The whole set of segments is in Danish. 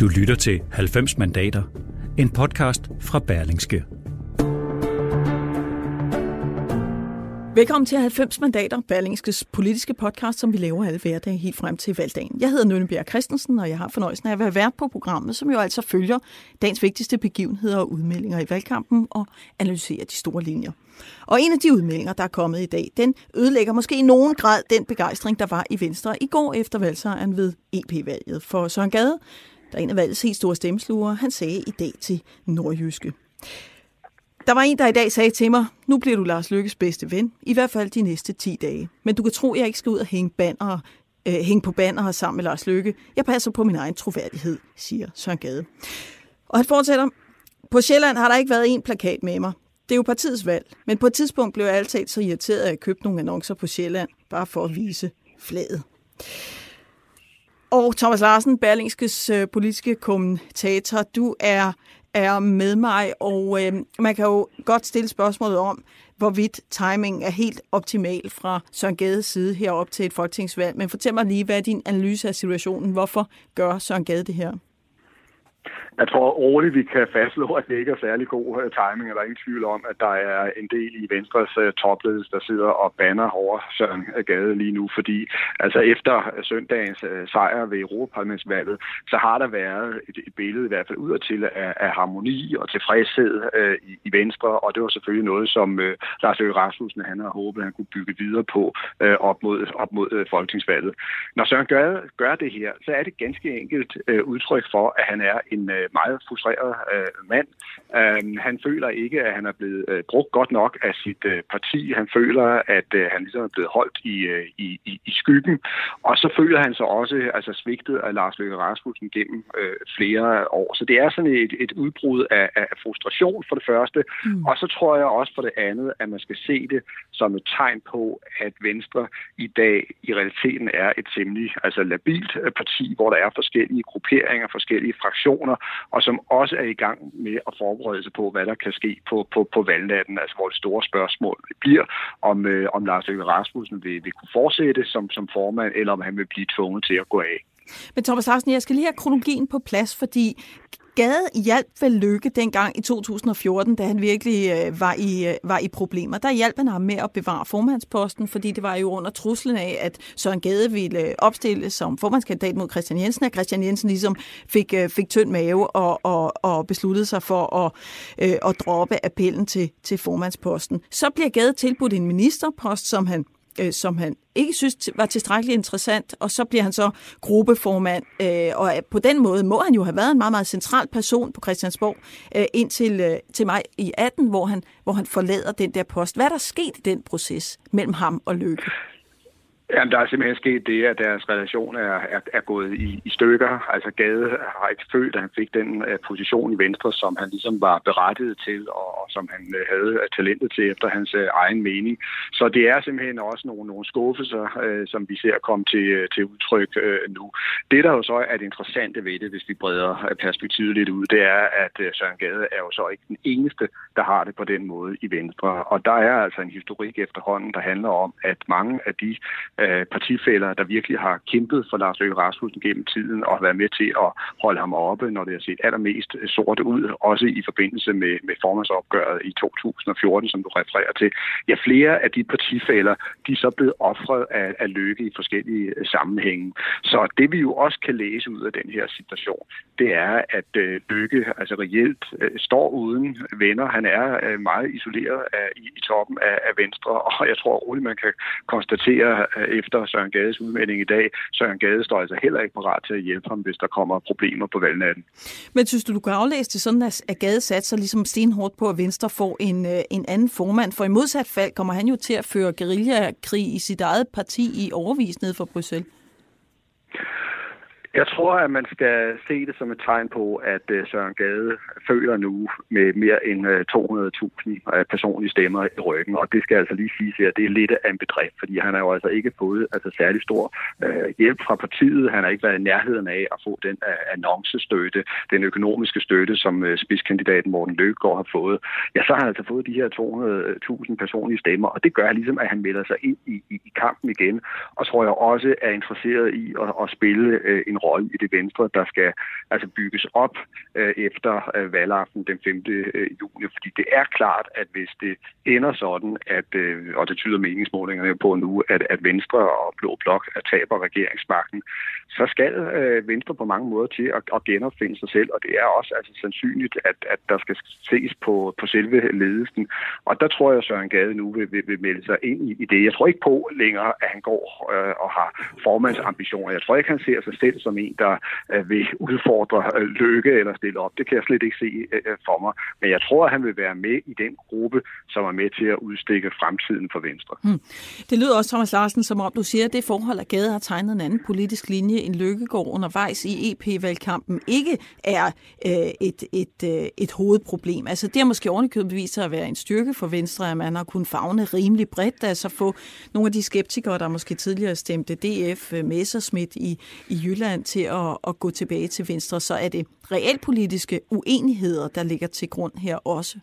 Du lytter til 90 mandater, en podcast fra Berlingske. Velkommen til 90 mandater, Berlingskes politiske podcast, som vi laver alle hverdage helt frem til valgdagen. Jeg hedder Nynne Bjerg Christensen, og jeg har fornøjelsen af at være vært på programmet, som jo altså følger dagens vigtigste begivenheder og udmeldinger i valgkampen og analyserer de store linjer. Og en af de udmeldinger, der er kommet i dag, den ødelægger måske i nogen grad den begejstring, der var i Venstre i går efter valgsejren ved EP-valget. For Søren Gade, der er en af valgets helt store stemmesluger, han sagde i dag til Nordjyske. Der var en, der i dag sagde til mig, nu bliver du Lars Lykkes bedste ven, i hvert fald de næste 10 dage. Men du kan tro, jeg ikke skal ud og hænge, banner, øh, hænge på banner sammen med Lars Lykke. Jeg passer på min egen troværdighed, siger Søren Gade. Og han fortsætter, på Sjælland har der ikke været en plakat med mig. Det er jo partiets valg, men på et tidspunkt blev jeg altid så irriteret, at jeg købte nogle annoncer på Sjælland, bare for at vise flaget. Og Thomas Larsen, Berlingskes øh, politiske kommentator, du er er med mig, og øh, man kan jo godt stille spørgsmålet om, hvorvidt timing er helt optimal fra Søren Gades side herop til et folketingsvalg. Men fortæl mig lige, hvad er din analyse af situationen? Hvorfor gør Søren Gade det her? Jeg tror roligt, vi kan fastslå, at det ikke er særlig god øh, timing, og der er ingen tvivl om, at der er en del i Venstres øh, topledelse, der sidder og banner over Søren øh, Gade lige nu, fordi altså efter søndagens sejr ved Europaparlamentsvalget, så har der været et, et billede i hvert fald udadtil af, af harmoni og tilfredshed øh, i, i Venstre, og det var selvfølgelig noget, som øh, Lars Løkke Rasmussen han havde håbet, at han kunne bygge videre på øh, op mod, op mod øh, folketingsvalget. Når Søren Gade gør det her, så er det ganske enkelt øh, udtryk for, at han er en uh, meget frustreret øh, mand. Øh, han føler ikke, at han er blevet øh, brugt godt nok af sit øh, parti. Han føler, at øh, han ligesom er blevet holdt i, øh, i, i, i skyggen. Og så føler han sig også altså, svigtet af Lars Løkke Rasmussen gennem øh, flere år. Så det er sådan et, et udbrud af, af frustration for det første. Mm. Og så tror jeg også for det andet, at man skal se det som et tegn på, at Venstre i dag i realiteten er et temmelig altså labilt øh, parti, hvor der er forskellige grupperinger, forskellige fraktioner, og som også er i gang med at forberede sig på, hvad der kan ske på, på, på valgnatten, altså hvor det store spørgsmål bliver, om, øh, om Lars Løkke Rasmussen vil, vil kunne fortsætte som, som formand, eller om han vil blive tvunget til at gå af. Men Thomas Larsen, jeg skal lige have kronologien på plads, fordi Gade hjalp vel Lykke dengang i 2014, da han virkelig øh, var, i, øh, var i problemer. Der hjalp han ham med at bevare formandsposten, fordi det var jo under truslen af, at Søren Gade ville øh, opstille som formandskandidat mod Christian Jensen, at Christian Jensen ligesom fik, øh, fik tynd mave og, og, og besluttede sig for at, øh, at droppe appellen til, til formandsposten. Så bliver Gade tilbudt en ministerpost, som han øh, som han ikke synes var tilstrækkeligt interessant, og så bliver han så gruppeformand, øh, og øh, på den måde må han jo have været en meget, meget central person på Christiansborg øh, indtil øh, til mig i 18, hvor han, hvor han forlader den der post. Hvad er der sket i den proces mellem ham og Løkke? Jamen, der er simpelthen sket det, at deres relation er, er, er gået i, i stykker. Altså Gade har ikke følt, at han fik den uh, position i Venstre, som han ligesom var berettiget til, og, og som han uh, havde talentet til efter hans uh, egen mening. Så det er simpelthen også nogle, nogle skuffelser, uh, som vi ser komme til, uh, til udtryk uh, nu. Det, der jo så er det interessante ved det, hvis vi breder perspektivet lidt ud, det er, at uh, Søren Gade er jo så ikke den eneste, der har det på den måde i Venstre. Og der er altså en historik efterhånden, der handler om, at mange af de øh, partifælder, der virkelig har kæmpet for Lars Løkke Rasmussen gennem tiden og har været med til at holde ham oppe, når det har set allermest sort ud, også i forbindelse med, med formandsopgøret i 2014, som du refererer til. Ja, flere af de partifælder, de er så blevet offret af, af Løkke i forskellige sammenhænge. Så det vi jo også kan læse ud af den her situation, det er, at øh, Løkke altså reelt øh, står uden venner. Han er øh, meget isoleret af, i, i toppen af, af Venstre, og jeg tror roligt, man kan konstatere øh, efter Søren Gades udmelding i dag. Søren Gade står altså heller ikke parat til at hjælpe ham, hvis der kommer problemer på valgnatten. Men synes du, du kan aflæse det sådan, at Gade satser ligesom stenhårdt på, at Venstre får en, øh, en anden formand? For i modsat fald kommer han jo til at føre guerillakrig i sit eget parti i overvis ned for Bruxelles. Jeg tror, at man skal se det som et tegn på, at øh, Søren Gade føler nu med mere end øh, 200.000 øh, personlige stemmer i ryggen. Og det skal altså lige sige, her, det er lidt af en bedrift, fordi han har jo altså ikke fået altså, særlig stor øh, hjælp fra partiet. Han har ikke været i nærheden af at få den annoncestøtte, den økonomiske støtte, som øh, spidskandidaten Morten Løkkegaard har fået. Ja, så har han altså fået de her 200.000 personlige stemmer, og det gør ligesom, at han melder sig ind i, i, i kampen igen. Og tror jeg også er interesseret i at, at spille øh, en rolle i det venstre, der skal altså bygges op øh, efter øh, valgaften den 5. Øh, juni. Fordi det er klart, at hvis det ender sådan, at, øh, og det tyder meningsmålingerne på nu, at, at Venstre og Blå Blok taber regeringsmagten, så skal øh, Venstre på mange måder til at, at genopfinde sig selv, og det er også altså, sandsynligt, at, at der skal ses på, på selve ledelsen. Og der tror jeg, at Søren Gade nu vil, vil, vil melde sig ind i, i det. Jeg tror ikke på længere, at han går øh, og har formandsambitioner. Jeg tror ikke, han ser sig selv som en, der øh, vil udfordre øh, lykke eller stille op. Det kan jeg slet ikke se øh, for mig. Men jeg tror, at han vil være med i den gruppe, som er med til at udstikke fremtiden for Venstre. Hmm. Det lyder også, Thomas Larsen, som om du siger, at det forhold, at Gade har tegnet en anden politisk linje end Lykkegaard undervejs i EP-valgkampen, ikke er øh, et, et, øh, et hovedproblem. Altså det har måske ordentligt vist sig at være en styrke for Venstre, at man har kunnet fagne rimelig bredt, altså få nogle af de skeptikere, der måske tidligere stemte DF Messersmith i, i Jylland til at, at gå tilbage til Venstre. Så er det realpolitiske uenigheder, der ligger til grund her også?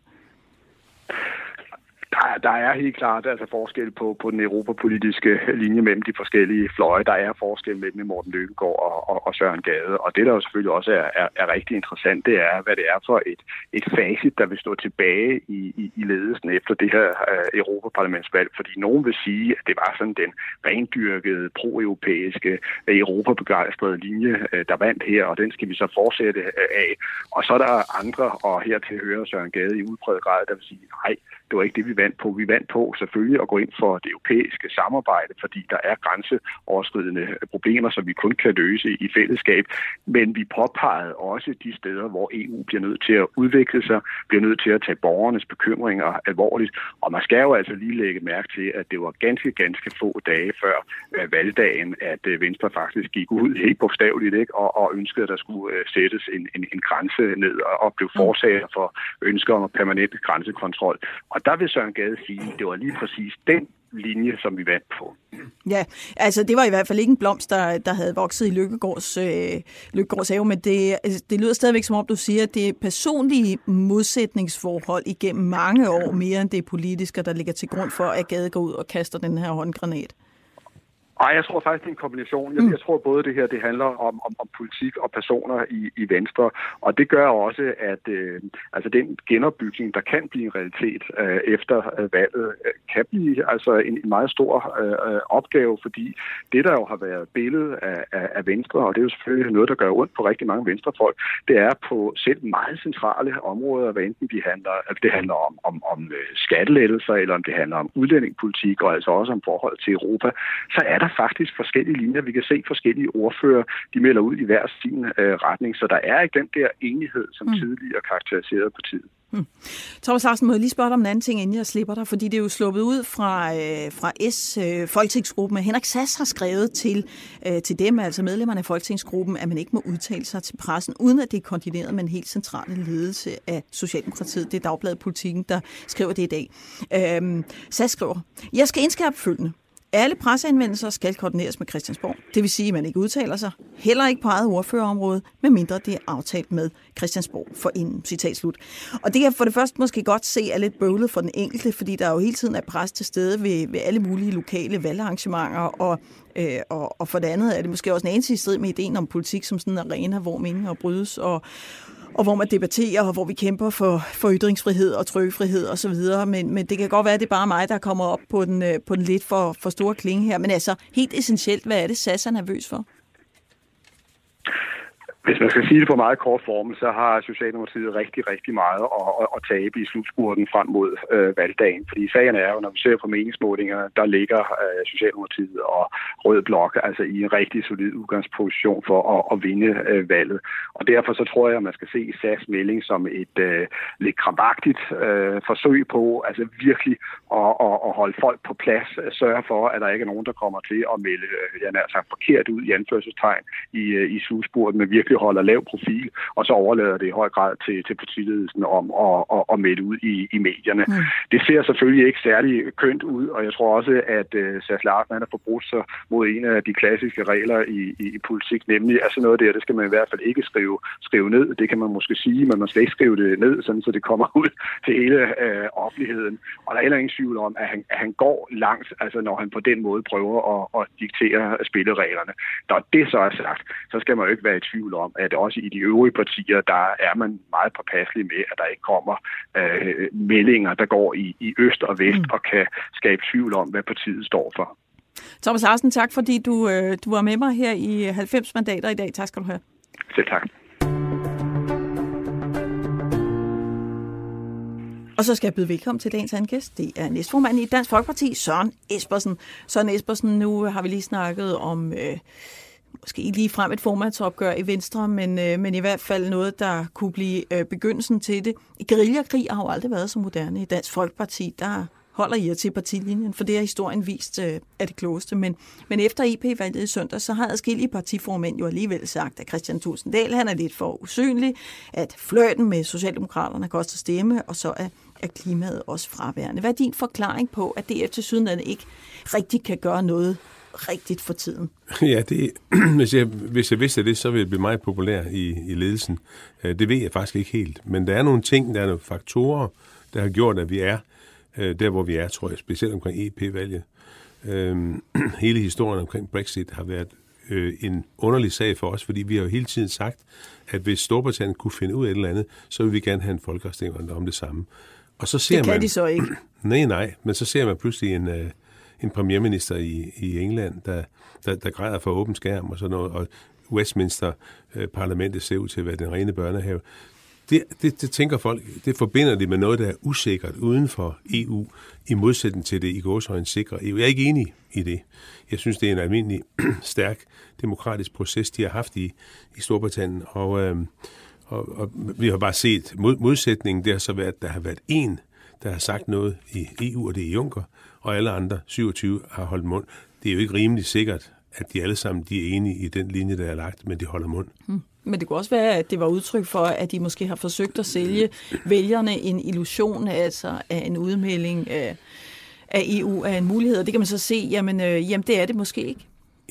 Der, der er helt klart altså forskel på, på den europapolitiske linje mellem de forskellige fløje. Der er forskel mellem Morten Løkkegaard og, og, og Søren Gade. Og det, der jo selvfølgelig også er, er, er rigtig interessant, det er, hvad det er for et, et facit, der vil stå tilbage i, i, i ledelsen efter det her uh, europaparlamentsvalg. Fordi nogen vil sige, at det var sådan den rendyrkede pro-europæiske, øh, europabegejstrede linje, uh, der vandt her, og den skal vi så fortsætte uh, af. Og så er der andre, og hertil hører Søren Gade i udpræget grad, der vil sige, nej, det var ikke det, vi vandt på. Vi vandt på selvfølgelig at gå ind for det europæiske samarbejde, fordi der er grænseoverskridende problemer, som vi kun kan løse i fællesskab. Men vi påpegede også de steder, hvor EU bliver nødt til at udvikle sig, bliver nødt til at tage borgernes bekymringer alvorligt. Og man skal jo altså lige lægge mærke til, at det var ganske, ganske få dage før øh, valgdagen, at øh, Venstre faktisk gik ud helt bogstaveligt ikke? Og, og ønskede, at der skulle øh, sættes en, en, en grænse ned og blev forsager for ønsker om permanent grænsekontrol. Og der vil Søren Gade sige, at det var lige præcis den linje, som vi vandt på. Ja, altså det var i hvert fald ikke en blomst, der, der havde vokset i Lykkegårds, øh, Lykkegårds have, men det, det lyder stadigvæk som om, du siger, at det er personlige modsætningsforhold igennem mange år, mere end det politiske, der ligger til grund for, at Gade går ud og kaster den her håndgranat. Nej, jeg tror faktisk, det er en kombination. Jeg, mm. jeg tror både det her, det handler om, om, om politik og personer i, i Venstre, og det gør også, at øh, altså den genopbygning, der kan blive en realitet øh, efter øh, valget, øh, kan blive altså en, en meget stor øh, øh, opgave, fordi det, der jo har været billedet af, af, af Venstre, og det er jo selvfølgelig noget, der gør ondt på rigtig mange venstrefolk, det er på selv meget centrale områder, hvad enten de handler, altså det handler om, om, om øh, skattelettelser, eller om det handler om udlændingepolitik, og altså også om forhold til Europa, så er der der faktisk forskellige linjer. Vi kan se forskellige ordfører, de melder ud i hver sin øh, retning, så der er ikke den der enighed, som mm. tidligere karakteriserede partiet. Hmm. Thomas Larsen, må jeg lige spørge dig om en anden ting, inden jeg slipper dig, fordi det er jo sluppet ud fra, øh, fra S, øh, Folketingsgruppen, at Henrik Sass har skrevet til, øh, til dem, altså medlemmerne af Folketingsgruppen, at man ikke må udtale sig til pressen, uden at det er koordineret med en helt central ledelse af Socialdemokratiet. Det er Dagbladet Politikken, der skriver det i dag. Øh, Sass skriver, jeg skal indskærpe følgende. Alle presseanvendelser skal koordineres med Christiansborg. Det vil sige, at man ikke udtaler sig, heller ikke på eget ordførerområde, medmindre det er aftalt med Christiansborg for en citat slut. Og det kan for det første måske godt se er lidt bøvlet for den enkelte, fordi der jo hele tiden er pres til stede ved, ved alle mulige lokale valgarrangementer, og, øh, og, og for det andet er det måske også en anelse i strid med ideen om politik som sådan en arena, hvor meninger brydes, og, og hvor man debatterer, og hvor vi kæmper for, for ytringsfrihed og trykkefrihed osv. Men, men det kan godt være, at det er bare mig, der kommer op på den, øh, på den lidt for, for store klinge her. Men altså, helt essentielt, hvad er det, SAS er nervøs for? Hvis man skal sige det på meget kort form, så har Socialdemokratiet rigtig, rigtig meget at, at, at tabe i slutspurten frem mod øh, valgdagen. Fordi sagen er jo, når vi ser på meningsmålingerne, der ligger øh, Socialdemokratiet og Rød Blok altså i en rigtig solid udgangsposition for at, at vinde øh, valget. Og derfor så tror jeg, at man skal se SAS melding som et øh, lidt krampagtigt øh, forsøg på altså virkelig at, at, at holde folk på plads, øh, sørge for, at der ikke er nogen, der kommer til at melde, øh, jeg nær sagt, forkert ud i anførselstegn i, øh, i slutspurten, men virkelig holder lav profil, og så overlader det i høj grad til, til partiledelsen om at, at, at melde ud i, i medierne. Mm. Det ser selvfølgelig ikke særlig kønt ud, og jeg tror også, at uh, Sars Larsen har forbrudt sig mod en af de klassiske regler i, i, i politik, nemlig altså noget der, det skal man i hvert fald ikke skrive, skrive ned. Det kan man måske sige, men man skal ikke skrive det ned, sådan, så det kommer ud til hele uh, offentligheden. Og der er heller ingen tvivl om, at han, at han går langt, altså når han på den måde prøver at, at diktere spillereglerne. Når det så er sagt, så skal man jo ikke være i tvivl om, at også i de øvrige partier, der er man meget påpasselig med, at der ikke kommer øh, meldinger, der går i, i øst og vest mm. og kan skabe tvivl om, hvad partiet står for. Thomas Larsen, tak fordi du, øh, du var med mig her i 90 mandater i dag. Tak skal du have. Selv tak. Og så skal jeg byde velkommen til dagens anden gæst. Det er næstformanden i Dansk Folkeparti, Søren Espersen. Søren Espersen, nu har vi lige snakket om... Øh, måske ikke lige frem et formandsopgør i Venstre, men, øh, men i hvert fald noget, der kunne blive øh, begyndelsen til det. Guerillakrig har jo aldrig været så moderne i Dansk Folkeparti. Der holder I jer til partilinjen, for det har historien vist øh, er det klogeste. Men, men efter IP-valget i søndag, så har adskillige partiformænd jo alligevel sagt, at Christian Tulsendal han er lidt for usynlig, at fløjten med Socialdemokraterne koster stemme, og så er, er klimaet også fraværende. Hvad er din forklaring på, at DF til sydenlandet ikke rigtig kan gøre noget rigtigt for tiden? Ja, det, hvis, jeg, hvis jeg vidste det, så ville jeg blive meget populær i, i ledelsen. Øh, det ved jeg faktisk ikke helt. Men der er nogle ting, der er nogle faktorer, der har gjort, at vi er øh, der, hvor vi er, tror jeg, specielt omkring EP-valget. Øhm, hele historien omkring Brexit har været øh, en underlig sag for os, fordi vi har jo hele tiden sagt, at hvis Storbritannien kunne finde ud af et eller andet, så vil vi gerne have en folkeafstemning om det samme. Og så ser det kan man, de så ikke. Nej, nej, men så ser man pludselig en, en premierminister i, i England, der, der, der græder for åben skærm og sådan noget, og Westminster-parlamentet øh, ser ud til at være den rene børnehave. Det, det, det tænker folk, det forbinder det med noget, der er usikkert uden for EU, i modsætning til det i gåsøjne sikre EU. Jeg er ikke enig i det. Jeg synes, det er en almindelig stærk demokratisk proces, de har haft i, i Storbritannien, og, øh, og, og vi har bare set mod, modsætningen, det har så været, at der har været en, der har sagt noget i EU, og det er Juncker, og alle andre 27 har holdt mund. Det er jo ikke rimelig sikkert, at de alle sammen de er enige i den linje, der er lagt, men de holder mund. Hmm. Men det kunne også være, at det var udtryk for, at de måske har forsøgt at sælge vælgerne en illusion altså af en udmelding af, af EU af en mulighed. Og det kan man så se, jamen, øh, jamen det er det måske ikke.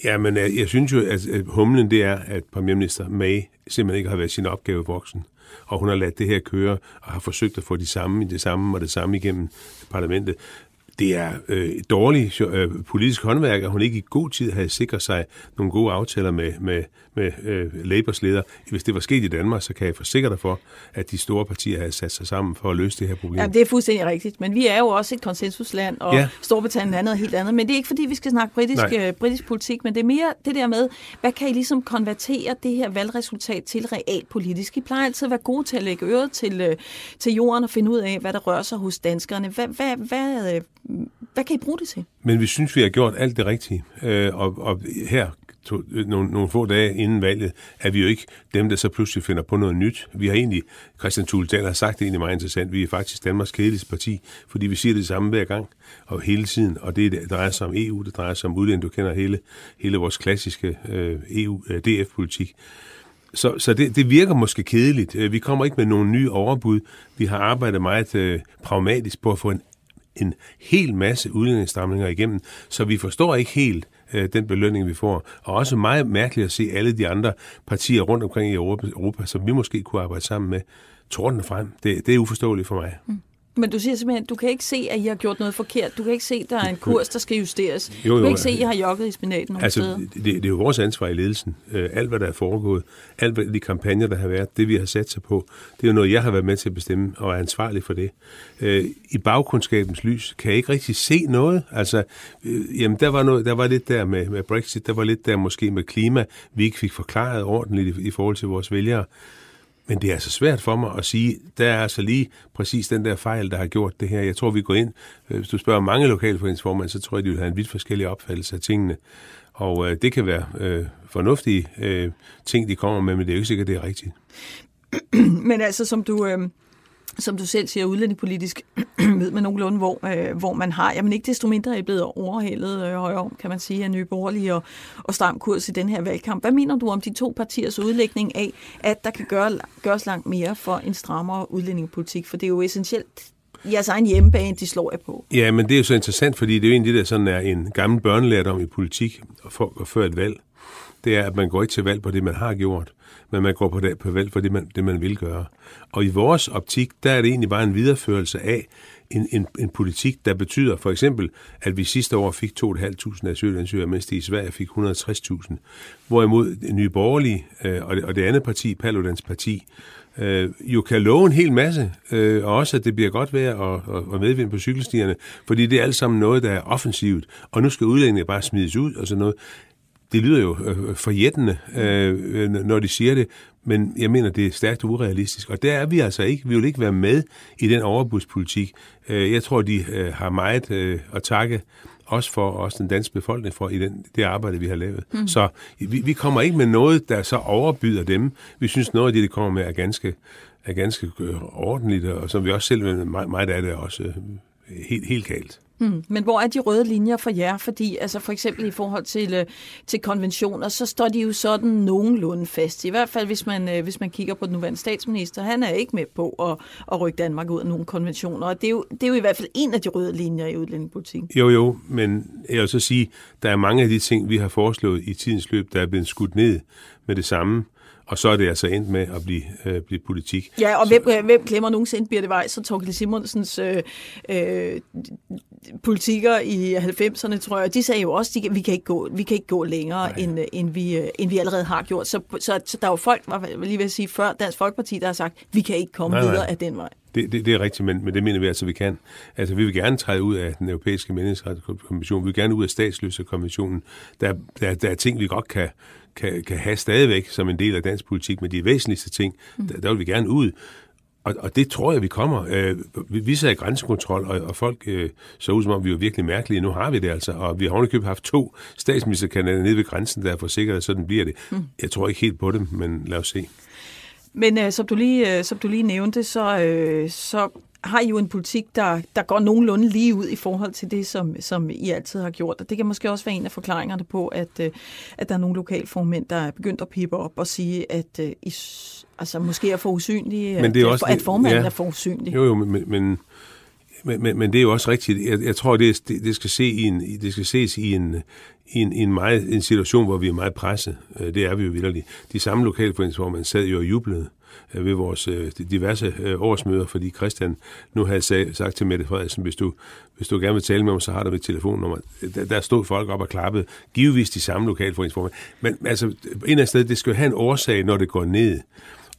Ja, men jeg, øh, jeg synes jo, at humlen det er, at premierminister May simpelthen ikke har været sin opgave voksen. Og hun har ladt det her køre og har forsøgt at få de samme, det samme og det samme igennem parlamentet det er øh, dårlig øh, politisk håndværk, at hun ikke i god tid havde sikret sig nogle gode aftaler med, med, med øh, Labours leder. Hvis det var sket i Danmark, så kan jeg forsikre dig for, at de store partier havde sat sig sammen for at løse det her problem. Ja, det er fuldstændig rigtigt. Men vi er jo også et konsensusland, og ja. Storbritannien er noget helt andet. Men det er ikke, fordi vi skal snakke britisk, øh, britisk politik, men det er mere det der med, hvad kan I ligesom konvertere det her valgresultat til realpolitisk? I plejer altid at være gode til at lægge øret til, øh, til jorden og finde ud af, hvad der rører sig hos danskerne. Hvad, hvad, hvad, øh, hvad kan I bruge det til? Men vi synes, vi har gjort alt det rigtige. Øh, og, og her to, øh, nogle, nogle få dage inden valget, er vi jo ikke dem, der så pludselig finder på noget nyt. Vi har egentlig, Christian Thulesen har sagt det egentlig meget interessant, vi er faktisk Danmarks kedeligste parti, fordi vi siger det samme hver gang og hele tiden, og det, drejer sig om EU, det drejer sig om udlænding, du kender hele, hele vores klassiske øh, EU-DF-politik. Øh, så, så det, det virker måske kedeligt. Øh, vi kommer ikke med nogen nye overbud. Vi har arbejdet meget øh, pragmatisk på at få en en hel masse udlændingsstramninger igennem, så vi forstår ikke helt øh, den belønning, vi får. Og også meget mærkeligt at se alle de andre partier rundt omkring i Europa, Europa som vi måske kunne arbejde sammen med, torden frem. Det, det er uforståeligt for mig. Mm. Men du siger simpelthen, du kan ikke se, at I har gjort noget forkert. Du kan ikke se, at der er en kurs, der skal justeres. Jo, jo, du kan ikke se, at I har jogget i spinaten nogle altså, steder. Det, det er jo vores ansvar i ledelsen. Øh, alt, hvad der er foregået, alt hvad de kampagner, der har været, det vi har sat sig på, det er jo noget, jeg har været med til at bestemme og er ansvarlig for det. Øh, I bagkundskabens lys kan jeg ikke rigtig se noget. Altså, øh, jamen, der var, noget, der var lidt der med, med Brexit, der var lidt der måske med klima, vi ikke fik forklaret ordentligt i, i forhold til vores vælgere. Men det er altså svært for mig at sige, der er altså lige præcis den der fejl, der har gjort det her. Jeg tror, vi går ind, øh, hvis du spørger mange lokalforeningsformænd, så tror jeg, de vil have en vidt forskellig opfattelse af tingene. Og øh, det kan være øh, fornuftige øh, ting, de kommer med, men det er jo ikke sikkert, det er rigtigt. men altså, som du, øh, som du selv siger, udlændingepolitisk ved man nogenlunde, hvor, øh, hvor man har. Jamen ikke desto mindre er blevet overhældet øh, højere om, kan man sige, af Nye Borgerlige og, og Stram Kurs i den her valgkamp. Hvad mener du om de to partiers udlægning af, at der kan gøre, gøres langt mere for en strammere udlændingepolitik? For det er jo essentielt jeres egen hjemmebane, de slår jeg på. Ja, men det er jo så interessant, fordi det er jo egentlig det, der sådan er en gammel børnelærdom i politik for, før et valg. Det er, at man går ikke til valg på det, man har gjort, men man går på, det, på valg for det man, det, man vil gøre. Og i vores optik, der er det egentlig bare en videreførelse af en, en, en politik, der betyder for eksempel, at vi sidste år fik 2.500 asylansøgere, mens de i Sverige fik 160.000. Hvorimod Nye Borgerlige øh, og, det, og det andet parti, Paludans parti, øh, jo kan love en hel masse, øh, og også at det bliver godt vejr og, og, og medvind på cykelstierne, fordi det er alt sammen noget, der er offensivt, og nu skal udlændinge bare smides ud og sådan noget. Det lyder jo øh, forjættende, øh, når de siger det, men jeg mener, det er stærkt urealistisk. Og der er vi altså ikke. Vi vil ikke være med i den overbudspolitik. Øh, jeg tror, de øh, har meget øh, at takke også for os den danske befolkning for i den, det arbejde, vi har lavet. Mm. Så vi, vi kommer ikke med noget, der så overbyder dem. Vi synes, noget af det, de kommer med, er ganske, er ganske ordentligt, og som vi også selv, meget, meget af det også helt, helt galt. Mm. Men hvor er de røde linjer for jer? Fordi altså for eksempel i forhold til, øh, til konventioner, så står de jo sådan nogenlunde fast. I hvert fald hvis man, øh, hvis man kigger på den nuværende statsminister. Han er ikke med på at, at rykke Danmark ud af nogle konventioner. Og det er, jo, det er jo i hvert fald en af de røde linjer i udlændingepolitikken. Jo, jo, men jeg vil så sige, der er mange af de ting, vi har foreslået i tidens løb, der er blevet skudt ned med det samme. Og så er det altså endt med at blive, øh, blive politik. Ja, og hvem, øh, hvem glemmer nogensinde Birte Weiss og Torkel Simonsens øh, øh, politikere i 90'erne, tror jeg, de sagde jo også, at vi kan ikke gå, vi kan ikke gå længere, end, end, vi, øh, end vi allerede har gjort. Så, så, så der er jo folk, var lige vil sige før Dansk Folkeparti, der har sagt, at vi kan ikke komme nej, videre nej. af den vej. Det, det, det er rigtigt, men, men det mener vi altså, vi kan. Altså, vi vil gerne træde ud af den europæiske menneskerettighedskonvention. Vi vil gerne ud af statsløsekonventionen. Der, der, der er ting, vi godt kan, kan, kan have stadigvæk som en del af dansk politik, men de væsentligste ting, mm. der, der vil vi gerne ud. Og, og det tror jeg, vi kommer. Øh, vi, vi sad i grænsekontrol, og, og folk øh, så ud som om, vi var virkelig mærkelige. Nu har vi det altså, og vi har ovenikøbet haft to statsministerkanaler nede ved grænsen, der er for sikkert, sådan bliver det. Mm. Jeg tror ikke helt på dem, men lad os se. Men øh, som, du lige, øh, som du lige nævnte, så, øh, så har I jo en politik, der, der går nogenlunde lige ud i forhold til det, som, som I altid har gjort. Og det kan måske også være en af forklaringerne på, at, øh, at der er nogle lokalformænd, der er begyndt at pippe op og sige, at øh, I altså, måske er for usynlige, men det er at, også, at formanden ja, er for usynlig. Jo, jo, men, men men, men, det er jo også rigtigt. Jeg, jeg tror, det, det, det, skal se i en, det skal ses i en, i en, i en, meget, en situation, hvor vi er meget presset. Øh, det er vi jo vidderligt. De samme lokalforeningsformand sad jo og jublede øh, ved vores øh, diverse årsmøder, fordi Christian nu havde sagt til Mette Frederiksen, hvis du, hvis du gerne vil tale med mig, så har du mit telefonnummer. Der, der stod folk op og klappede, givetvis de samme lokalforeningsformand. Men altså, en af stedet, det skal jo have en årsag, når det går ned.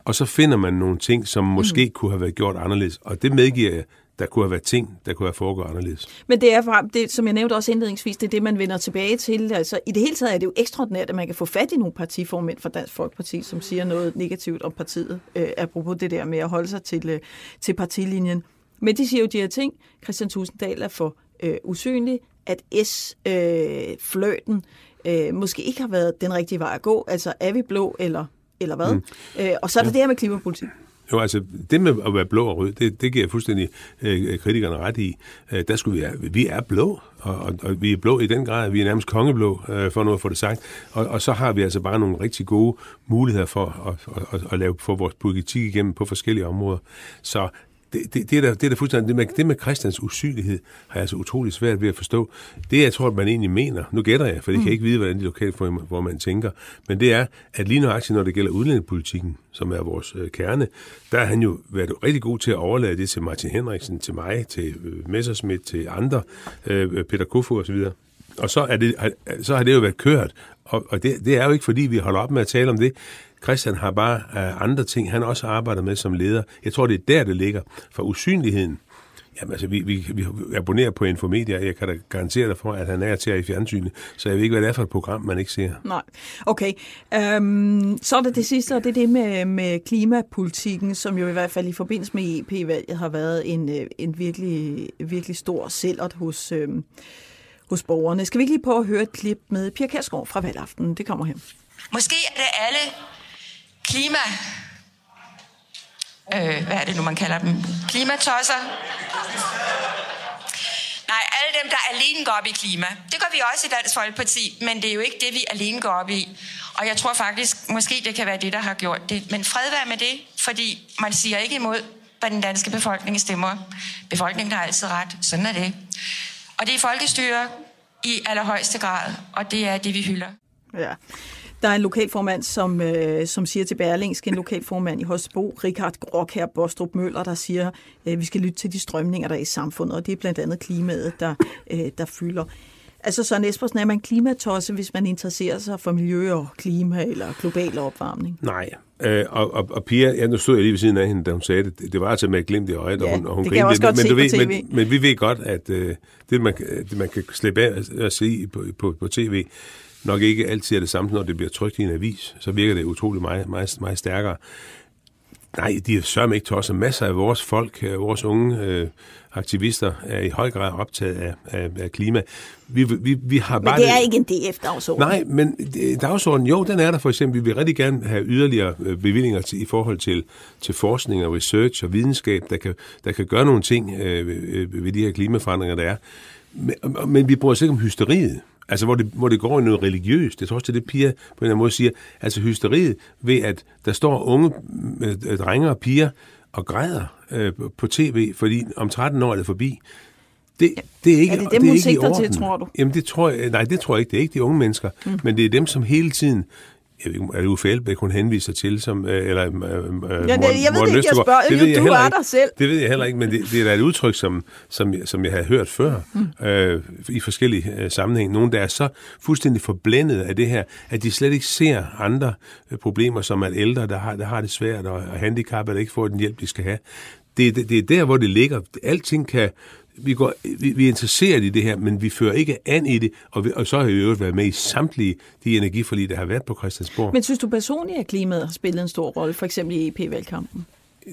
Og så finder man nogle ting, som måske mm. kunne have været gjort anderledes. Og det medgiver jeg, der kunne have været ting, der kunne have foregået anderledes. Men det er, det, som jeg nævnte også indledningsvis, det er det, man vender tilbage til. Altså, I det hele taget er det jo ekstraordinært, at man kan få fat i nogle partiformænd fra Dansk Folkeparti, som siger noget negativt om partiet, øh, apropos det der med at holde sig til, øh, til partilinjen. Men de siger jo de her ting. Christian Tusinddal er for øh, usynlig, at S-fløten øh, øh, måske ikke har været den rigtige vej at gå. Altså, er vi blå, eller, eller hvad? Mm. Øh, og så er der ja. det her med klimapolitik. Jo, altså det med at være blå og rød, det, det giver jeg fuldstændig øh, kritikerne ret i. Øh, der skulle vi, være, vi er blå, og, og, og vi er blå i den grad, vi er nærmest kongeblå, øh, for noget at få det sagt. Og, og så har vi altså bare nogle rigtig gode muligheder for at, at, at, at lave for vores politik igennem på forskellige områder. Så det, det, det, er der, det er der fuldstændig, det med, det med Christians usynlighed har jeg altså utrolig svært ved at forstå. Det, jeg tror, man egentlig mener, nu gætter jeg, for det mm. kan ikke vide, hvordan de lokale hvor man tænker, men det er, at lige aktivt, når det gælder udlændingepolitikken, som er vores øh, kerne, der har han jo været rigtig god til at overlade det til Martin Henriksen, til mig, til øh, Messerschmidt, til andre, øh, Peter Kofod osv., og så, er det, så har det jo været kørt, og, og det, det er jo ikke, fordi vi holder op med at tale om det. Christian har bare uh, andre ting, han også arbejder med som leder. Jeg tror, det er der, det ligger. For usynligheden, Jamen altså, vi, vi, vi abonnerer på Infomedia, jeg kan da garantere dig for, at han er til i fjernsynet, så jeg ved ikke, hvad det er for et program, man ikke ser. Nej, okay. Um, så er det det sidste, og det er det med, med klimapolitikken, som jo i hvert fald i forbindelse med EP-valget har været en, øh, en virkelig, virkelig stor sælgert hos, øhm, hos borgerne. Skal vi ikke lige prøve at høre et klip med Pia Kærsgaard fra valgaften? Det kommer her. Måske er det alle klima øh, hvad er det nu, man kalder dem? Klimatosser. Nej, alle dem, der alene går op i klima. Det gør vi også i Dansk Folkeparti, men det er jo ikke det, vi alene går op i. Og jeg tror faktisk, måske det kan være det, der har gjort det. Men fred være med det, fordi man siger ikke imod, hvad den danske befolkning stemmer. Befolkningen har altid ret. Sådan er det. Og det er folkestyre i allerhøjeste grad, og det er det, vi hylder. Ja. Der er en lokalformand, som, øh, som siger til Berlingske, en lokalformand i Hosbo, Richard Grok her, Bostrup Møller, der siger, øh, vi skal lytte til de strømninger, der er i samfundet, og det er blandt andet klimaet, der, øh, der fylder. Altså Søren Espersen, er man klimatosse, hvis man interesserer sig for miljø og klima eller global opvarmning? Nej, Øh, og, og, og Pia, ja, nu stod jeg lige ved siden af hende, da hun sagde det. Det var altså med et glimt i øjet, ja, og hun, og hun det godt men, du ved, TV. Men, men vi ved godt, at øh, det, man, det, man kan slippe af at se på, på, på tv, nok ikke altid er det samme, når det bliver trykt i en avis. Så virker det utrolig meget, meget, meget stærkere. Nej, de er sørme ikke tosset. Masser af vores folk, øh, vores unge øh, aktivister, er i høj grad optaget af, af, af klima. Vi, vi, vi har men bare det er ikke en DF-dagsorden. Nej, men dagsordenen, jo, den er der for eksempel. Vi vil rigtig gerne have yderligere øh, bevillinger til, i forhold til, til forskning og research og videnskab, der kan, der kan gøre nogle ting øh, ved, ved de her klimaforandringer, der er. Men, men vi bruger os ikke om hysteriet. Altså, hvor det, hvor det går i noget religiøst. Det tror også, det er det, Pia på en eller anden måde siger. Altså, hysteriet ved, at der står unge øh, drenge og piger og græder øh, på tv, fordi om 13 år er det forbi. Det, det er ikke, er det dem, det er hun ikke sigter til, tror du? Jamen, det tror jeg, nej, det tror jeg ikke. Det er ikke de unge mennesker, mm. men det er dem, som hele tiden jeg ved ikke, er det Uffe Elbæk, hun henviser til, som, øh, eller øh, ja, det, jeg ved det ikke, jeg spørger. Det ved jeg du er der selv. Det ved jeg heller ikke, men det, det er da et udtryk, som, som, som jeg har hørt før, mm. øh, i forskellige øh, sammenhænge. Nogle, der er så fuldstændig forblændet af det her, at de slet ikke ser andre øh, problemer, som at ældre, der har, der har det svært, og, og handicappede, der ikke får den hjælp, de skal have. Det, det, det er der, hvor det ligger. Alting kan, vi, går, vi, vi er interesseret i det her, men vi fører ikke an i det, og, vi, og så har vi jo været med i samtlige de energiforlig, der har været på Christiansborg. Men synes du personligt, at klimaet har spillet en stor rolle, for eksempel i EP-valgkampen?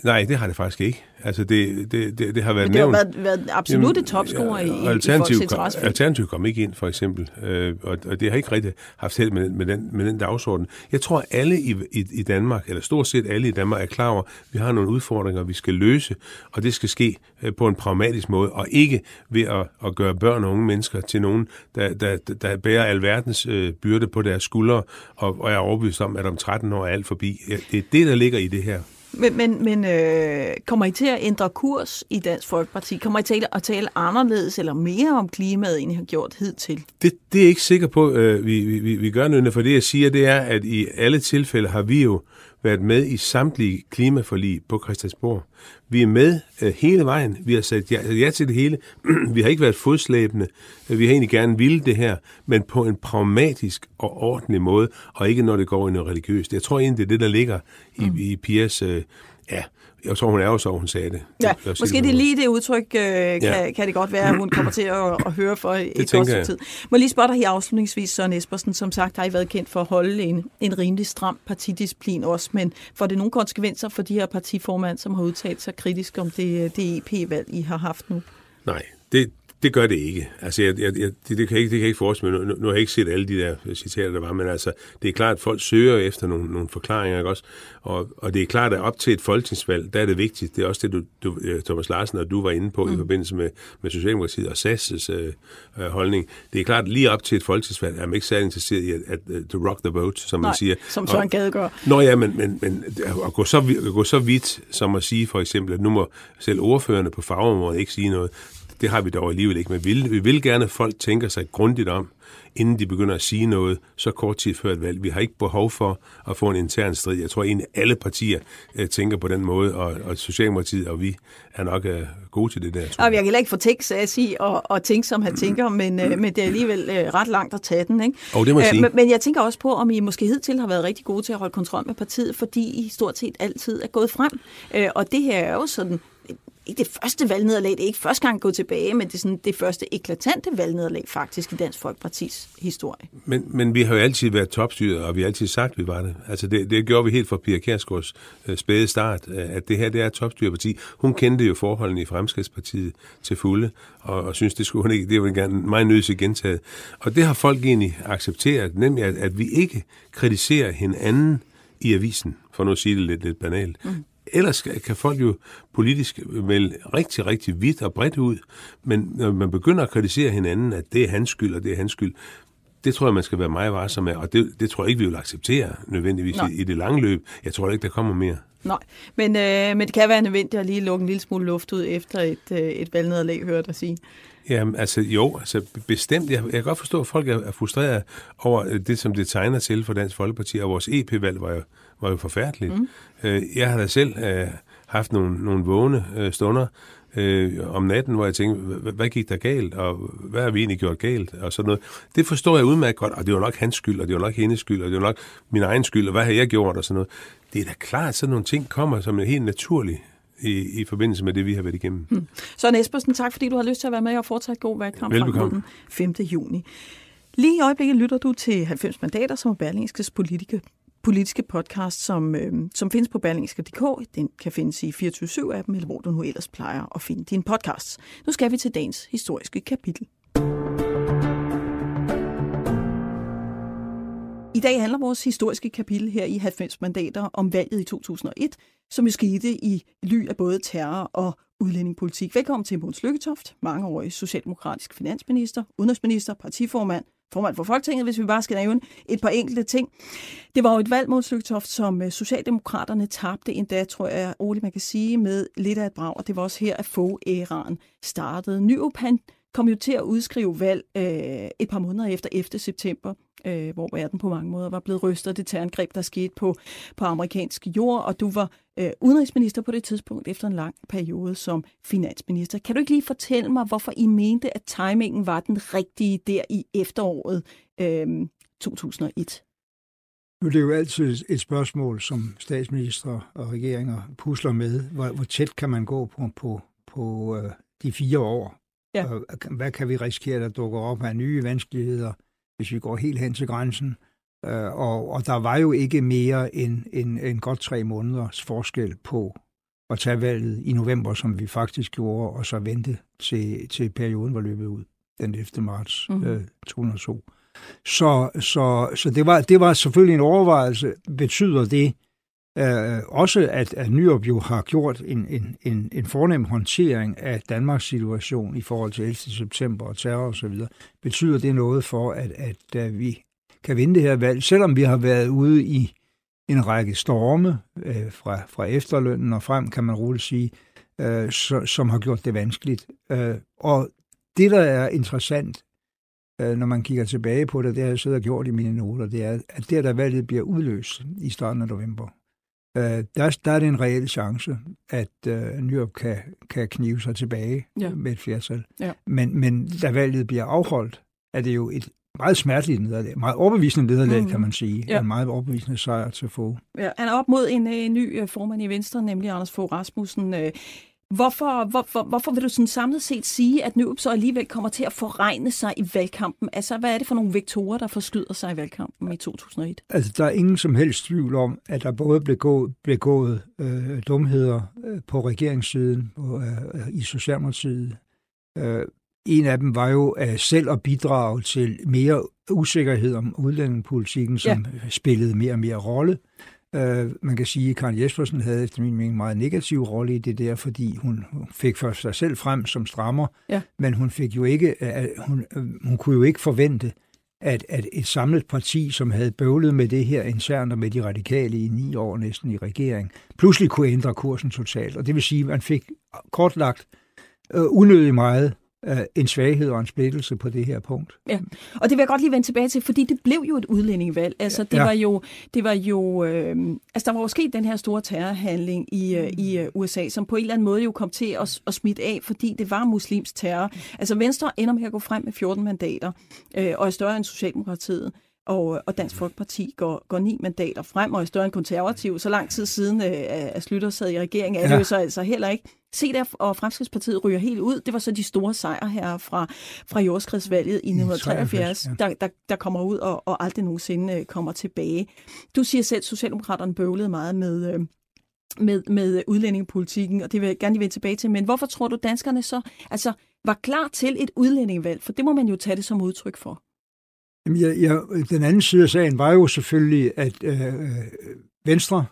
Nej, det har det faktisk ikke. Altså, det, det, det, det har været Men det nævnt. har været, været absolut et topscorer ja, i, alternativ, i folks Alternativ kom ikke ind, for eksempel. Øh, og, og det har ikke rigtig haft held med, med, den, med den dagsorden. Jeg tror, at alle i, i, i Danmark, eller stort set alle i Danmark, er klar over, at vi har nogle udfordringer, vi skal løse, og det skal ske øh, på en pragmatisk måde, og ikke ved at, at gøre børn og unge mennesker til nogen, der, der, der bærer alverdens øh, byrde på deres skuldre, og, og er overbevist om, at om 13 år er alt forbi. Det er det, der ligger i det her. Men, men, men øh, kommer I til at ændre kurs i Dansk Folkeparti? Kommer I til at tale anderledes eller mere om klimaet, end I har gjort hidtil? Det, det er jeg ikke sikker på, øh, vi, vi, vi gør noget, for det jeg siger, det er, at i alle tilfælde har vi jo været med i samtlige klimaforlig på Christiansborg. Vi er med øh, hele vejen. Vi har sagt ja, ja til det hele. vi har ikke været fodslæbende. Vi har egentlig gerne ville det her, men på en pragmatisk og ordentlig måde, og ikke når det går i noget religiøst. Jeg tror egentlig, det er det, der ligger i, mm. i Pias... Øh, ja, jeg tror, hun er også, hun sagde det. Ja, det, måske det, det lige det udtryk, øh, kan, ja. kan det godt være, at hun kommer til at, at høre for det et godt tid. Må lige spørge dig her afslutningsvis, Søren Espersen, som sagt har I været kendt for at holde en, en rimelig stram partidisciplin også, men får det nogle konsekvenser for de her partiformand, som har udtalt sig kritisk om det, det EP-valg, I har haft nu? Nej, det, det gør det ikke. Altså, jeg, jeg, det, det, kan jeg ikke, det kan jeg ikke forestille mig. Nu, nu har jeg ikke set alle de der citater, der var, men altså, det er klart, at folk søger efter nogle, nogle forklaringer, ikke også? Og, og det er klart, at op til et folketingsvalg, der er det vigtigt. Det er også det, du, du øh, Thomas Larsen og du var inde på mm. i forbindelse med, med Socialdemokratiet og SAS' øh, øh, holdning. Det er klart, at lige op til et folketingsvalg er man ikke særlig interesseret i at, at, at to rock the boat, som Nej, man siger. som Søren Gade gør. Nå ja, men, men, men at, gå så, at gå så vidt som at sige for eksempel, at nu må selv ordførende på fagområdet ikke sige noget, det har vi dog alligevel ikke. Men vi vil, vi vil gerne, at folk tænker sig grundigt om, inden de begynder at sige noget så kort tid før et valg. Vi har ikke behov for at få en intern strid. Jeg tror egentlig, alle partier uh, tænker på den måde, og, og Socialdemokratiet og vi er nok uh, gode til det der. Tror jeg. jeg kan heller ikke få tekst at sige og, og tænke, som han tænker, men, uh, men det er alligevel uh, ret langt at tage den. Ikke? Oh, det må jeg sige. Men, men jeg tænker også på, om I måske hidtil har været rigtig gode til at holde kontrol med partiet, fordi I stort set altid er gået frem. Uh, og det her er jo sådan ikke det første valgnederlag, det er ikke første gang gået tilbage, men det er sådan det første eklatante valgnederlag faktisk i Dansk Folkepartis historie. Men, men vi har jo altid været topstyret, og vi har altid sagt, at vi var det. Altså det, det gjorde vi helt fra Pia Kærsgaards øh, spæde start, at det her det er et topstyrparti. Hun kendte jo forholdene i Fremskridspartiet til fulde, og, og synes, det skulle hun ikke, det var gerne meget nødt til gentaget. Og det har folk egentlig accepteret, nemlig at, at vi ikke kritiserer hinanden i avisen, for nu at sige det lidt, lidt banalt. Mm ellers kan folk jo politisk melde rigtig, rigtig vidt og bredt ud, men når man begynder at kritisere hinanden, at det er hans skyld, og det er hans skyld, det tror jeg, man skal være meget varsom med, og det, det tror jeg ikke, vi vil acceptere nødvendigvis i, i det lange løb. Jeg tror ikke, der kommer mere. Nej, men, øh, men det kan være nødvendigt at lige lukke en lille smule luft ud efter et, øh, et valgnederlag, hører dig sige. Jamen, altså jo, altså bestemt. Jeg, jeg kan godt forstå, at folk er, er frustreret over øh, det, som det tegner til for Dansk Folkeparti, og vores EP-valg var jo, var jo forfærdeligt. Mm. Øh, jeg har da selv øh, haft nogle, nogle vågne øh, stunder øh, om natten, hvor jeg tænkte, hvad gik der galt, og hvad har vi egentlig gjort galt, og sådan noget. Det forstår jeg udmærket godt, og det var nok hans skyld, og det var nok hendes skyld, og det var nok min egen skyld, og hvad har jeg gjort, og sådan noget. Det er da klart, at sådan nogle ting kommer som en helt naturlig i, i forbindelse med det, vi har været igennem. Hmm. Så Espersen, tak fordi du har lyst til at være med og fortsætte god valgkamp frem den 5. juni. Lige i øjeblikket lytter du til 90 mandater, som er Berlingskes politiske, politiske podcast, som, øh, som findes på berlingske.dk. Den kan findes i 24-7-appen, eller hvor du nu ellers plejer at finde din podcast. Nu skal vi til dagens historiske kapitel. I dag handler vores historiske kapitel her i 90 mandater om valget i 2001, som jo skete i ly af både terror og udlændingepolitik. Velkommen til Måns Lykketoft, mangeårig socialdemokratisk finansminister, udenrigsminister, partiformand, formand for Folketinget, hvis vi bare skal nævne et par enkelte ting. Det var jo et valg, mod Søgtoft, som øh, Socialdemokraterne tabte endda, tror jeg, roligt man kan sige, med lidt af et brag, og det var også her, at få-æraen startede. Nyrup, kom jo til at udskrive valg øh, et par måneder efter 11. september, øh, hvor verden på mange måder var blevet rystet af det terrorangreb, der skete på, på amerikansk jord, og du var øh, udenrigsminister på det tidspunkt efter en lang periode som finansminister. Kan du ikke lige fortælle mig, hvorfor I mente, at timingen var den rigtige der i efteråret øh, 2001? Nu er det jo altid et spørgsmål, som statsminister og regeringer pusler med. Hvor, hvor tæt kan man gå på, på, på øh, de fire år? Ja. Og hvad kan vi risikere, der dukker op af nye vanskeligheder, hvis vi går helt hen til grænsen? Øh, og, og der var jo ikke mere end, end, end godt tre måneders forskel på at tage valget i november, som vi faktisk gjorde, og så vente til, til perioden var løbet ud den 11. marts mm. øh, 2002. Så, så, så det, var, det var selvfølgelig en overvejelse. Betyder det, Øh, også at, at Nyrup jo har gjort en, en, en, en fornem håndtering af Danmarks situation i forhold til 11. september og terror osv., betyder det noget for, at, at, at vi kan vinde det her valg, selvom vi har været ude i en række storme øh, fra, fra efterlønnen og frem, kan man roligt sige, øh, så, som har gjort det vanskeligt. Øh, og det, der er interessant, øh, når man kigger tilbage på det, det har jeg siddet og gjort i mine noter, det er, at det, der valget bliver udløst i starten af november, øh, der, der er det en reel chance, at øh, Nyrup kan, kan knive sig tilbage ja. med et flertal. Ja. Men, men da valget bliver afholdt, er det jo et meget smerteligt nederlag, meget overbevisende nederlag, mm. kan man sige. Ja. En meget overbevisende sejr til få. Ja, han er op mod en, en ny øh, formand i Venstre, nemlig Anders Fogh Rasmussen. Hvorfor, hvorfor, hvorfor vil du sådan samlet set sige, at Nyrup så alligevel kommer til at foregne sig i valgkampen? Altså, hvad er det for nogle vektorer, der forskyder sig i valgkampen i 2001? Altså, der er ingen som helst tvivl om, at der både blev gået, blev gået øh, dumheder øh, på regeringssiden og øh, i Socialdemokratiet. Øh, en af dem var jo øh, selv at bidrage til mere usikkerhed om udlændingepolitikken, som ja. spillede mere og mere rolle. Uh, man kan sige, at Karen Jespersen havde efter min mening en meget negativ rolle i det der, fordi hun fik først sig selv frem som strammer, ja. men hun fik jo ikke, uh, hun, uh, hun kunne jo ikke forvente, at, at et samlet parti, som havde bøvlet med det her internt og med de radikale i ni år næsten i regering, pludselig kunne ændre kursen totalt. Og det vil sige, at man fik kortlagt uh, unødigt meget øh, en svaghed og en splittelse på det her punkt. Ja, og det vil jeg godt lige vende tilbage til, fordi det blev jo et udlændingevalg. Altså, det ja. var jo, det var jo øh, altså, der var jo sket den her store terrorhandling i, øh, i øh, USA, som på en eller anden måde jo kom til at, at smitte af, fordi det var muslims terror. Altså, Venstre ender med at gå frem med 14 mandater, øh, og er større end Socialdemokratiet og, og Dansk Folkeparti går, går ni mandater frem og er større end konservativ. Så lang tid siden øh, at Slytter sad i regeringen, er det jo så altså heller ikke. Se der, og Fremskridspartiet ryger helt ud. Det var så de store sejre her fra, fra jordskredsvalget i 1973, ja. der, der, der kommer ud og, og aldrig nogensinde øh, kommer tilbage. Du siger selv, at Socialdemokraterne bøvlede meget med, øh, med, med udlændingepolitikken, og det vil jeg gerne lige vende tilbage til. Men hvorfor tror du, danskerne så altså, var klar til et udlændingevalg? For det må man jo tage det som udtryk for. Jamen, jeg, jeg, den anden side af sagen var jo selvfølgelig, at øh, øh Venstre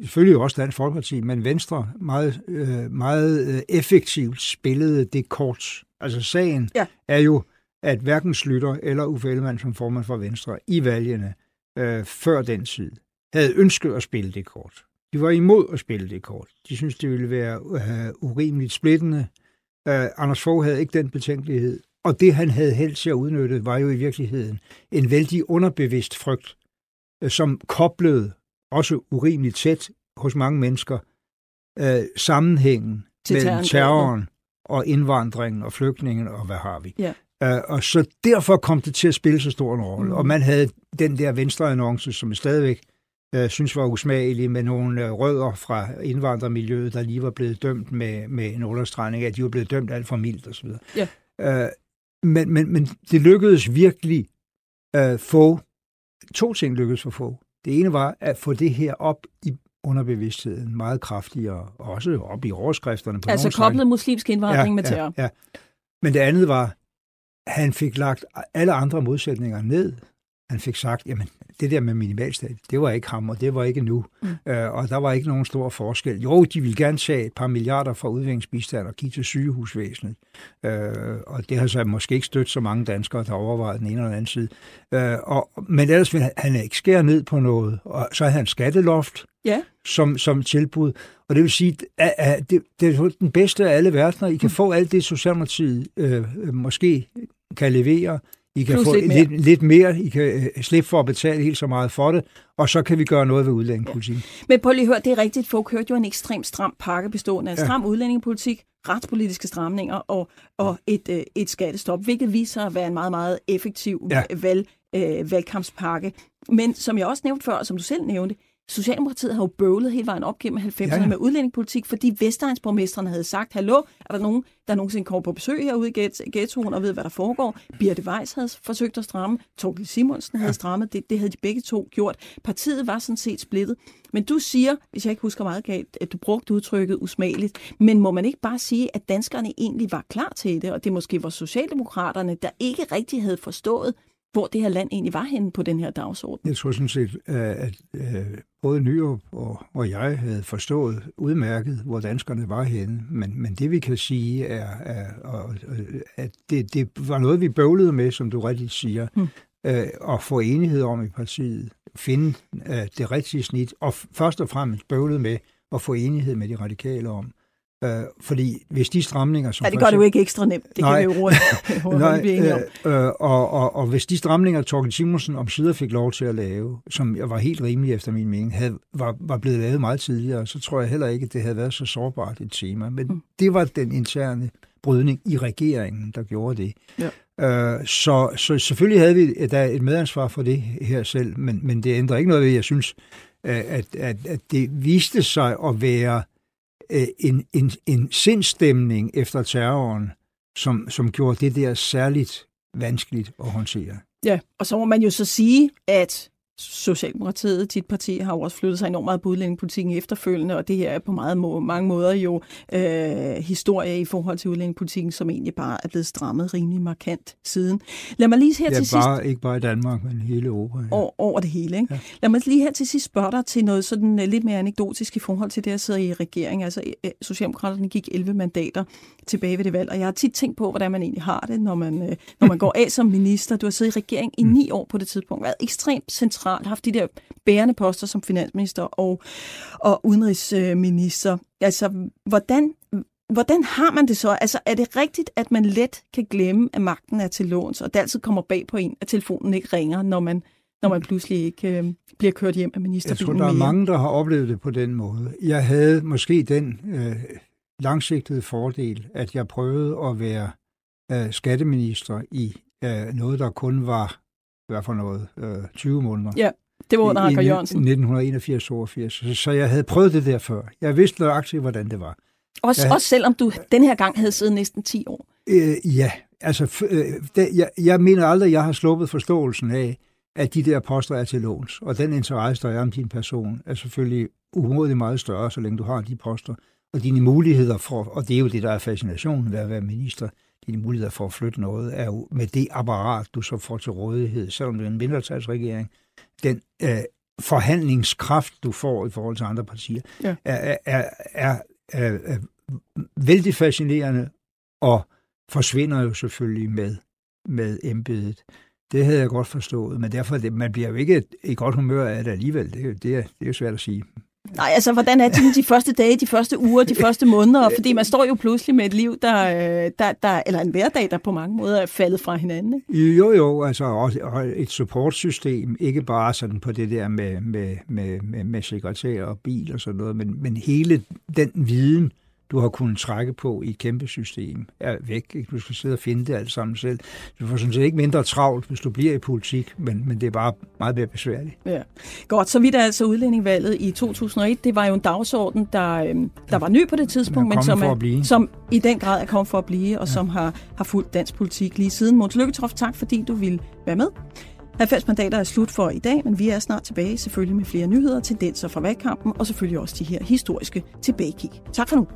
selvfølgelig også Dansk Folkeparti, men Venstre meget, øh, meget øh, effektivt spillede det kort. Altså sagen ja. er jo, at hverken Slytter eller Uffe Ellemann som formand for Venstre i valgene øh, før den tid havde ønsket at spille det kort. De var imod at spille det kort. De synes det ville være uh, urimeligt splittende. Uh, Anders Fogh havde ikke den betænkelighed. Og det, han havde helst at udnytte, var jo i virkeligheden en vældig underbevidst frygt, uh, som koblede også urimeligt tæt hos mange mennesker uh, sammenhængen Til mellem terroren og indvandringen og flygtningen og hvad har vi. Ja. Uh, og så derfor kom det til at spille så stor en rolle. Mm. Og man havde den der venstre annonce, som stadigvæk øh, synes var usmagelig med nogle øh, rødder fra indvandrermiljøet, der lige var blevet dømt med, med en understregning, at de var blevet dømt alt for mildt osv. Ja. Øh, men, men, men det lykkedes virkelig øh, få, to ting lykkedes for få. Det ene var at få det her op i underbevidstheden meget kraftigere, og også op i overskrifterne. På altså koblet muslimsk indvandring ja, med terror. Ja, ja. Men det andet var, han fik lagt alle andre modsætninger ned. Han fik sagt, jamen, det der med minimalstat, det var ikke ham, og det var ikke nu. Mm. Øh, og der var ikke nogen stor forskel. Jo, de ville gerne tage et par milliarder fra udviklingsbistand og give til sygehusvæsenet. Øh, og det har så måske ikke stødt så mange danskere, der overvejede den ene eller anden side. Øh, og, men ellers vil han, han ikke skære ned på noget. Og så havde han skatteloft ja. som, som tilbud. Og det vil sige, at, at det, det er den bedste af alle verdener. I kan mm. få alt det, Socialdemokratiet øh, måske kan levere, i kan Plus få lidt mere. Lidt, lidt mere. I kan øh, slippe for at betale helt så meget for det, og så kan vi gøre noget ved udlændingepolitikken. Ja. Men på lige hør, det er rigtigt. Folk hørte jo en ekstremt stram pakke bestående af en stram ja. udlændingepolitik, retspolitiske stramninger og, og et, øh, et skattestop, hvilket viser at være en meget, meget effektiv ja. valg, øh, valgkampspakke. Men som jeg også nævnte før, og som du selv nævnte, Socialdemokratiet har jo bøvlet hele vejen op gennem 90'erne ja, ja. med udlændingepolitik, fordi Vestegnsborgmesterne havde sagt, hallo, er der nogen, der nogensinde kommer på besøg herude i ghettoen og ved, hvad der foregår? Birte Weiss havde forsøgt at stramme, Torkel Simonsen havde ja. strammet, det, det havde de begge to gjort. Partiet var sådan set splittet. Men du siger, hvis jeg ikke husker meget galt, at du brugte udtrykket usmageligt, men må man ikke bare sige, at danskerne egentlig var klar til det, og det måske var Socialdemokraterne, der ikke rigtig havde forstået, hvor det her land egentlig var henne på den her dagsorden. Jeg tror sådan set, at både Nyrup og, og jeg havde forstået udmærket, hvor danskerne var henne. Men, men det vi kan sige er, er at det, det var noget, vi bøvlede med, som du rigtigt siger, hmm. at få enighed om i partiet, finde det rigtige snit, og først og fremmest bøvlede med at få enighed med de radikale om, Øh, fordi hvis de stramninger... Som ja, det gør det jo ikke ekstra nemt. Det nej, kan vi jo hurtigt, nej. Øh, øh, og, og, og hvis de stramninger, Torgen Simonsen om sider fik lov til at lave, som var helt rimelige efter min mening, havde, var, var blevet lavet meget tidligere, så tror jeg heller ikke, at det havde været så sårbart et tema. Men mm. det var den interne brydning i regeringen, der gjorde det. Ja. Øh, så, så selvfølgelig havde vi da et medansvar for det her selv, men, men det ændrer ikke noget ved, jeg synes, at, at, at det viste sig at være Øh, en, en, en sindstemning efter terroren, som, som gjorde det der særligt vanskeligt at håndtere. Ja, og så må man jo så sige, at Socialdemokratiet, dit parti, har jo også flyttet sig enormt meget på udlændingepolitikken efterfølgende, og det her er på meget, mange måder jo øh, historie i forhold til udlændingepolitikken, som egentlig bare er blevet strammet rimelig markant siden. Lad mig lige her ja, til bare, sidst... ikke bare i Danmark, men hele Europa. Ja. Over, over det hele, ikke? Ja. Lad mig lige her til sidst spørge dig til noget sådan uh, lidt mere anekdotisk i forhold til det, at sidde i regering. Altså, uh, Socialdemokraterne gik 11 mandater tilbage ved det valg, og jeg har tit tænkt på, hvordan man egentlig har det, når man, når man går af som minister. Du har siddet i regering i mm. ni år på det tidspunkt, været ekstremt central centralt, haft de der bærende poster som finansminister og, og udenrigsminister. Altså, hvordan, hvordan har man det så? Altså, er det rigtigt, at man let kan glemme, at magten er til låns, og det altid kommer bag på en, at telefonen ikke ringer, når man, når man pludselig ikke øh, bliver kørt hjem af ministerbilen Jeg tror, der er mange, der har oplevet det på den måde. Jeg havde måske den øh, langsigtede fordel, at jeg prøvede at være øh, skatteminister i øh, noget, der kun var hvad for noget, øh, 20 måneder. Ja, det var under Anker Jørgensen. 1981-82. Så, så jeg havde prøvet det der før. Jeg vidste nøjagtigt, hvordan det var. Også, jeg, også selvom du den her gang havde siddet næsten 10 år? Øh, ja, altså øh, det, jeg, jeg mener aldrig, at jeg har sluppet forståelsen af, at de der poster er til låns. Og den interesse, der er om din person, er selvfølgelig umådeligt meget større, så længe du har de poster. Og dine muligheder for, og det er jo det, der er fascinationen ved at være minister, dine muligheder for at flytte noget, er jo med det apparat, du så får til rådighed, selvom det er en mindretalsregering, den øh, forhandlingskraft, du får i forhold til andre partier, ja. er, er, er, er, er vældig fascinerende og forsvinder jo selvfølgelig med, med embedet. Det havde jeg godt forstået, men derfor, det, man bliver jo ikke i godt humør af det alligevel. Det, det, er, det er jo svært at sige. Nej, altså, hvordan er det de første dage, de første uger, de første måneder? Fordi man står jo pludselig med et liv, der, øh, der, der eller en hverdag, der på mange måder er faldet fra hinanden. Ikke? Jo, jo, altså også, et supportsystem, ikke bare sådan på det der med, med, med, med, med sekretær og bil og sådan noget, men, men hele den viden, du har kunnet trække på i et kæmpe system, er væk. Ikke? Du skal sidde og finde det alt sammen selv. Du får sådan set ikke mindre travlt, hvis du bliver i politik, men, men det er bare meget mere besværligt. Ja. Godt, så vidt er altså udlændingvalget i 2001. Det var jo en dagsorden, der, øhm, der var ny på det tidspunkt, men som, er, som i den grad er kommet for at blive, og ja. som har, har fulgt dansk politik lige siden. Måns Lykketoft, tak fordi du ville være med. 90 mandater er slut for i dag, men vi er snart tilbage selvfølgelig med flere nyheder, tendenser fra valgkampen og selvfølgelig også de her historiske tilbagekig. Tak for nu.